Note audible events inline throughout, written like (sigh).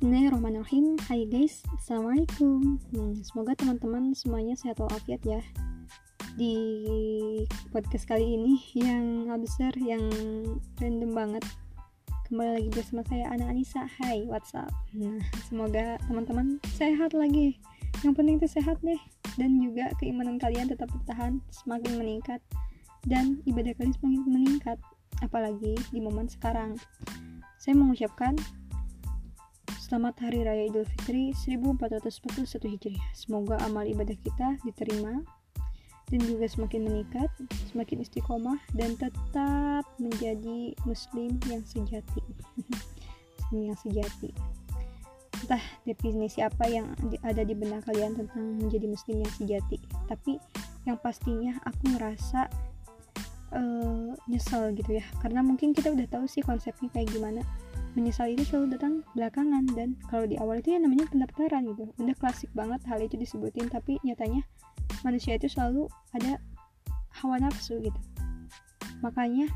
Bismillahirrahmanirrahim. Hai guys, Assalamualaikum. Hmm, Semoga teman-teman semuanya sehat walafiat ya. Di podcast kali ini yang besar, yang random banget. Kembali lagi bersama saya Ana Anissa. Hai, what's up? Nah, semoga teman-teman sehat lagi. Yang penting itu sehat deh. Dan juga keimanan kalian tetap bertahan Semakin meningkat Dan ibadah kalian semakin meningkat. Apalagi di momen sekarang. Saya mengucapkan Selamat Hari Raya Idul Fitri 1441 Hijriah. Semoga amal ibadah kita diterima dan juga semakin meningkat, semakin istiqomah dan tetap menjadi muslim yang sejati. (laughs) muslim yang sejati. Entah definisi apa yang ada di benak kalian tentang menjadi muslim yang sejati, tapi yang pastinya aku ngerasa uh, nyesel gitu ya, karena mungkin kita udah tahu sih konsepnya kayak gimana menyesal itu selalu datang belakangan. Dan kalau di awal itu ya namanya pendaftaran gitu. Udah klasik banget hal itu disebutin tapi nyatanya manusia itu selalu ada hawa nafsu gitu. Makanya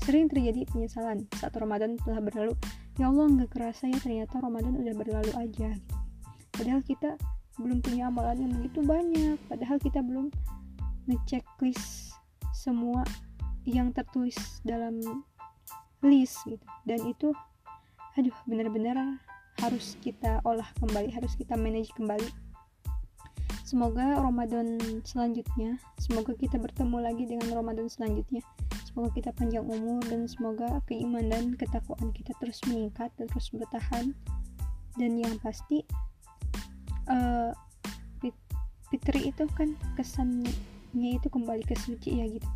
sering terjadi penyesalan saat Ramadan telah berlalu. Ya Allah nggak kerasa ya ternyata Ramadan udah berlalu aja gitu. Padahal kita belum punya amalan yang begitu banyak. Padahal kita belum ngecek list semua yang tertulis dalam list gitu. Dan itu aduh benar-benar harus kita olah kembali harus kita manage kembali. Semoga Ramadan selanjutnya semoga kita bertemu lagi dengan Ramadan selanjutnya. Semoga kita panjang umur dan semoga keimanan dan ketakwaan kita terus meningkat terus bertahan. Dan yang pasti uh, fitri itu kan kesannya itu kembali ke suci ya gitu.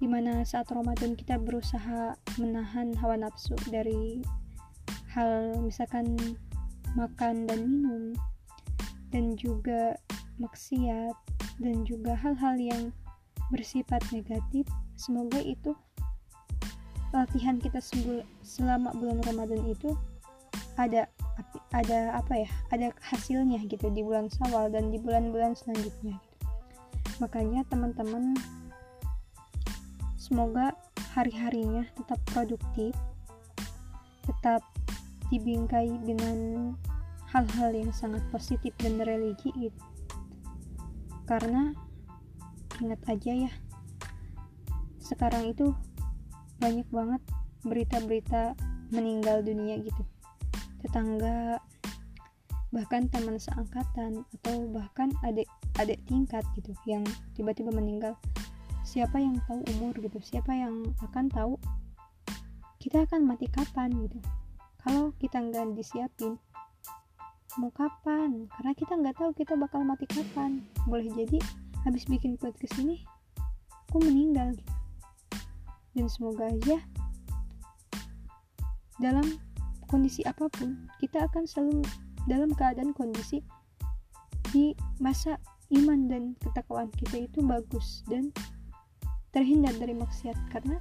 Di mana saat Ramadan kita berusaha menahan hawa nafsu dari hal misalkan makan dan minum dan juga maksiat dan juga hal-hal yang bersifat negatif semoga itu latihan kita selama bulan Ramadan itu ada ada apa ya ada hasilnya gitu di bulan Sawal dan di bulan-bulan selanjutnya gitu. makanya teman-teman semoga hari-harinya tetap produktif tetap dibingkai dengan hal-hal yang sangat positif dan religi gitu karena ingat aja ya sekarang itu banyak banget berita-berita meninggal dunia gitu. Tetangga bahkan teman seangkatan atau bahkan adik adik tingkat gitu yang tiba-tiba meninggal. Siapa yang tahu umur gitu? Siapa yang akan tahu? Kita akan mati kapan gitu kalau kita nggak disiapin mau kapan? Karena kita nggak tahu kita bakal mati kapan. Boleh jadi habis bikin podcast ini aku meninggal gitu. Dan semoga aja dalam kondisi apa pun kita akan selalu dalam keadaan kondisi di masa iman dan ketakwaan kita itu bagus dan terhindar dari maksiat. Karena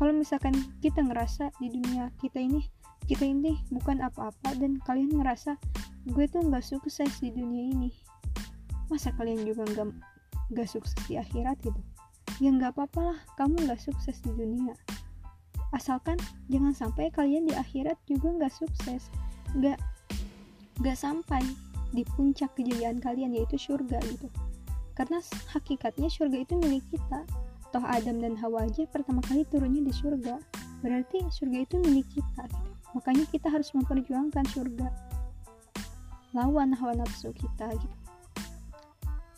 kalau misalkan kita ngerasa di dunia kita ini kita ini bukan apa-apa dan kalian ngerasa gue tuh nggak sukses di dunia ini. Masa kalian juga nggak nggak sukses di akhirat gitu? Ya nggak apa-apa lah kamu nggak sukses di dunia. Asalkan jangan sampai kalian di akhirat juga nggak sukses. Nggak nggak sampai di puncak kejayaan kalian yaitu surga gitu. Karena hakikatnya surga itu milik kita. Toh Adam dan Hawa aja pertama kali turunnya di surga. Berarti surga itu milik kita makanya kita harus memperjuangkan surga. Lawan hawa nafsu kita gitu.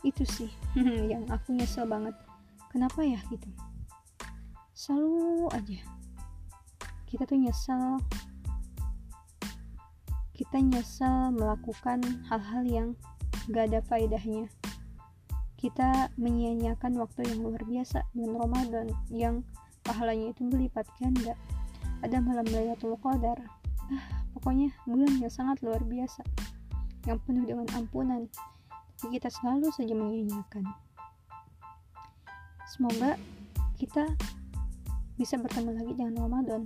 Itu sih (laughs) yang aku nyesel banget. Kenapa ya gitu? Selalu aja. Kita tuh nyesel. Kita nyesel melakukan hal-hal yang gak ada faedahnya. Kita menyia-nyiakan waktu yang luar biasa bulan Ramadan yang pahalanya itu berlipat ganda ada malam Lailatul Qadar. Ah, pokoknya bulan yang sangat luar biasa. Yang penuh dengan ampunan. Tapi kita selalu saja menyanyiakan semoga kita bisa bertemu lagi dengan Ramadan.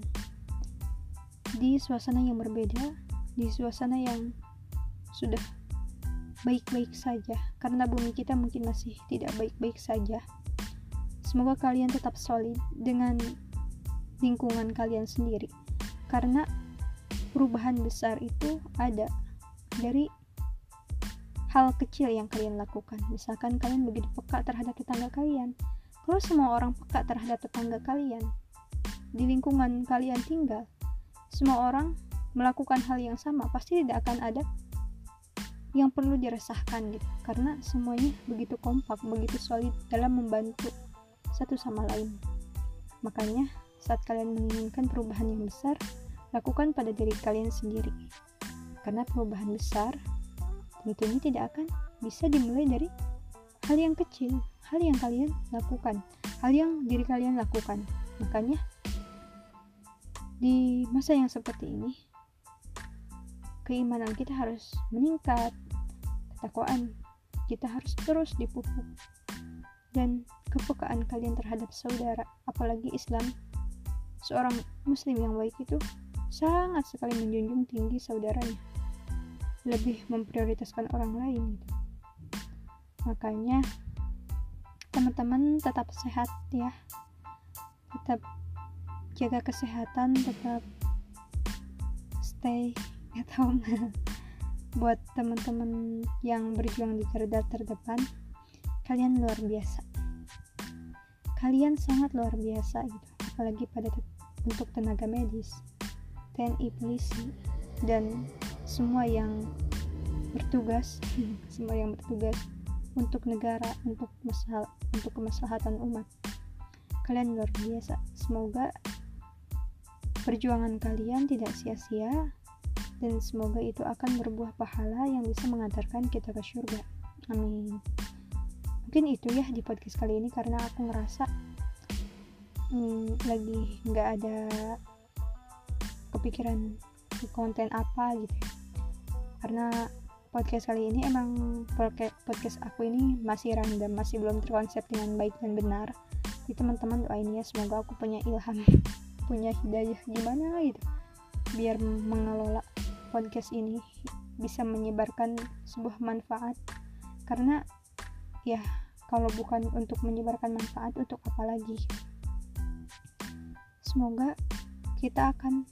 Di suasana yang berbeda di suasana yang sudah baik-baik saja. Karena bumi kita mungkin masih tidak baik-baik saja. Semoga kalian tetap solid dengan lingkungan kalian sendiri karena perubahan besar itu ada dari hal kecil yang kalian lakukan. Misalkan kalian begitu peka terhadap tetangga kalian. Kalau semua orang peka terhadap tetangga kalian, di lingkungan kalian tinggal, semua orang melakukan hal yang sama, pasti tidak akan ada yang perlu diresahkan gitu. Karena semuanya begitu kompak, begitu solid dalam membantu satu sama lain. Makanya, saat kalian menginginkan perubahan yang besar, lakukan pada diri kalian sendiri. Karena perubahan besar tentunya tidak akan bisa dimulai dari hal yang kecil, hal yang kalian lakukan, hal yang diri kalian lakukan. Makanya di masa yang seperti ini keimanan kita harus meningkat, ketakwaan kita harus terus dipupuk dan kepekaan kalian terhadap saudara, apalagi Islam, seorang muslim yang baik itu sangat sekali menjunjung tinggi saudaranya. Lebih memprioritaskan orang lain gitu. makanya teman-teman tetap sehat ya. Tetap jaga kesehatan tetap stay at home. (laughs) Buat teman-teman yang berjuang di garda terdepan kalian luar biasa. Kalian sangat luar biasa gitu apalagi pada untuk tenaga medis TNI polisi dan semua yang bertugas (laughs) semua yang bertugas untuk negara untuk masalah untuk kemaslahatan umat. Kalian luar biasa. Semoga perjuangan kalian tidak sia-sia dan semoga itu akan berbuah pahala yang bisa mengantarkan kita ke surga. Amin. Mungkin itu ya di podcast kali ini karena aku ngerasa hmm, lagi nggak ada kepikiran konten apa gitu ya. Karena podcast kali ini emang podcast aku ini masih random masih belum terkonsep dengan baik dan benar. Jadi teman-teman doain ya semoga aku punya ilham (laughs) punya hidayah gimana gitu. Biar mengelola podcast ini bisa menyebarkan sebuah manfaat. Karena ya kalau bukan untuk menyebarkan manfaat untuk apa lagi semoga kita akan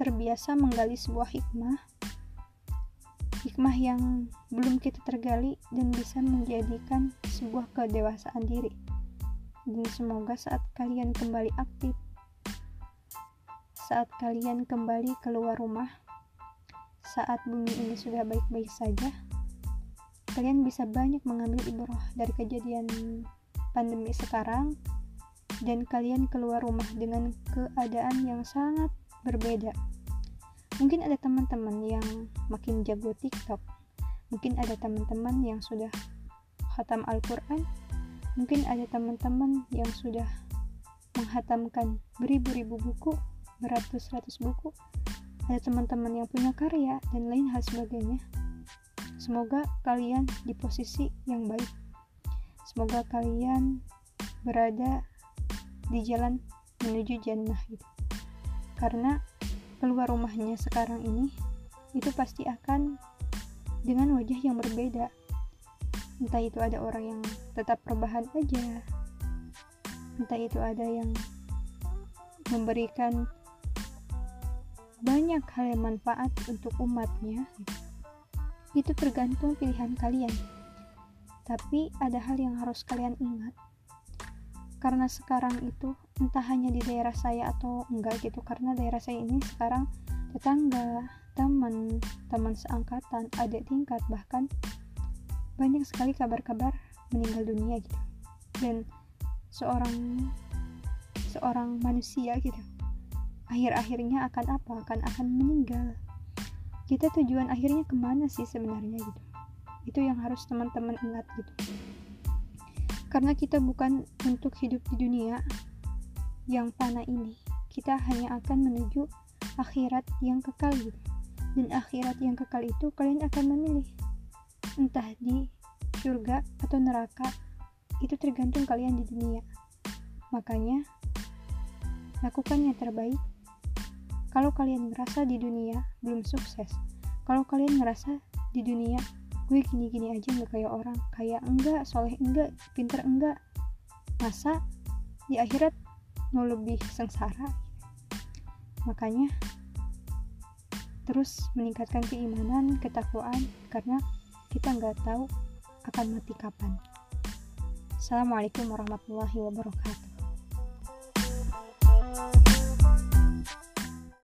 terbiasa menggali sebuah hikmah hikmah yang belum kita tergali dan bisa menjadikan sebuah kedewasaan diri. Dan semoga saat kalian kembali aktif, saat kalian kembali keluar rumah, saat bumi ini sudah baik-baik saja, kalian bisa banyak mengambil ibrah dari kejadian pandemi sekarang dan kalian keluar rumah dengan keadaan yang sangat berbeda. Mungkin ada teman-teman yang makin jago TikTok. Mungkin ada teman-teman yang sudah khatam Al-Quran. Mungkin ada teman-teman yang sudah menghatamkan beribu-ribu buku beratus-ratus buku. Ada teman-teman yang punya karya dan lain hal sebagainya. Semoga kalian di posisi yang baik. Semoga kalian berada di jalan menuju jannah gitu. Karena keluar rumahnya sekarang ini itu pasti akan dengan wajah yang berbeda. Entah itu ada orang yang tetap perbahan aja entah itu ada yang memberikan banyak hal yang manfaat untuk umatnya itu tergantung pilihan kalian. Tapi ada hal yang harus kalian ingat karena sekarang itu entah hanya di daerah saya atau enggak gitu karena daerah saya ini sekarang tetangga teman teman seangkatan adik tingkat bahkan banyak sekali kabar-kabar meninggal dunia gitu. Dan seorang seorang manusia gitu akhir-akhirnya akan apa? Akan akan meninggal. Kita tujuan akhirnya ke mana sih sebenarnya gitu? Itu yang harus teman-teman ingat gitu karena kita bukan untuk hidup di dunia yang fana ini. Kita hanya akan menuju akhirat yang kekal gitu. Dan akhirat yang kekal itu kalian akan memilih. Entah di surga atau neraka. Itu tergantung kalian di dunia. Makanya lakukan yang terbaik. Kalau kalian ngerasa di dunia belum sukses, kalau kalian ngerasa di dunia gue gini-gini aja nggak kayak orang. Kayak enggak soleh enggak pinter enggak. Masa di akhirat mau lebih sengsara? Makanya terus meningkatkan keimanan ketakwaan karena kita nggak tahu akan mati kapan. Assalamualaikum warahmatullahi wabarakatuh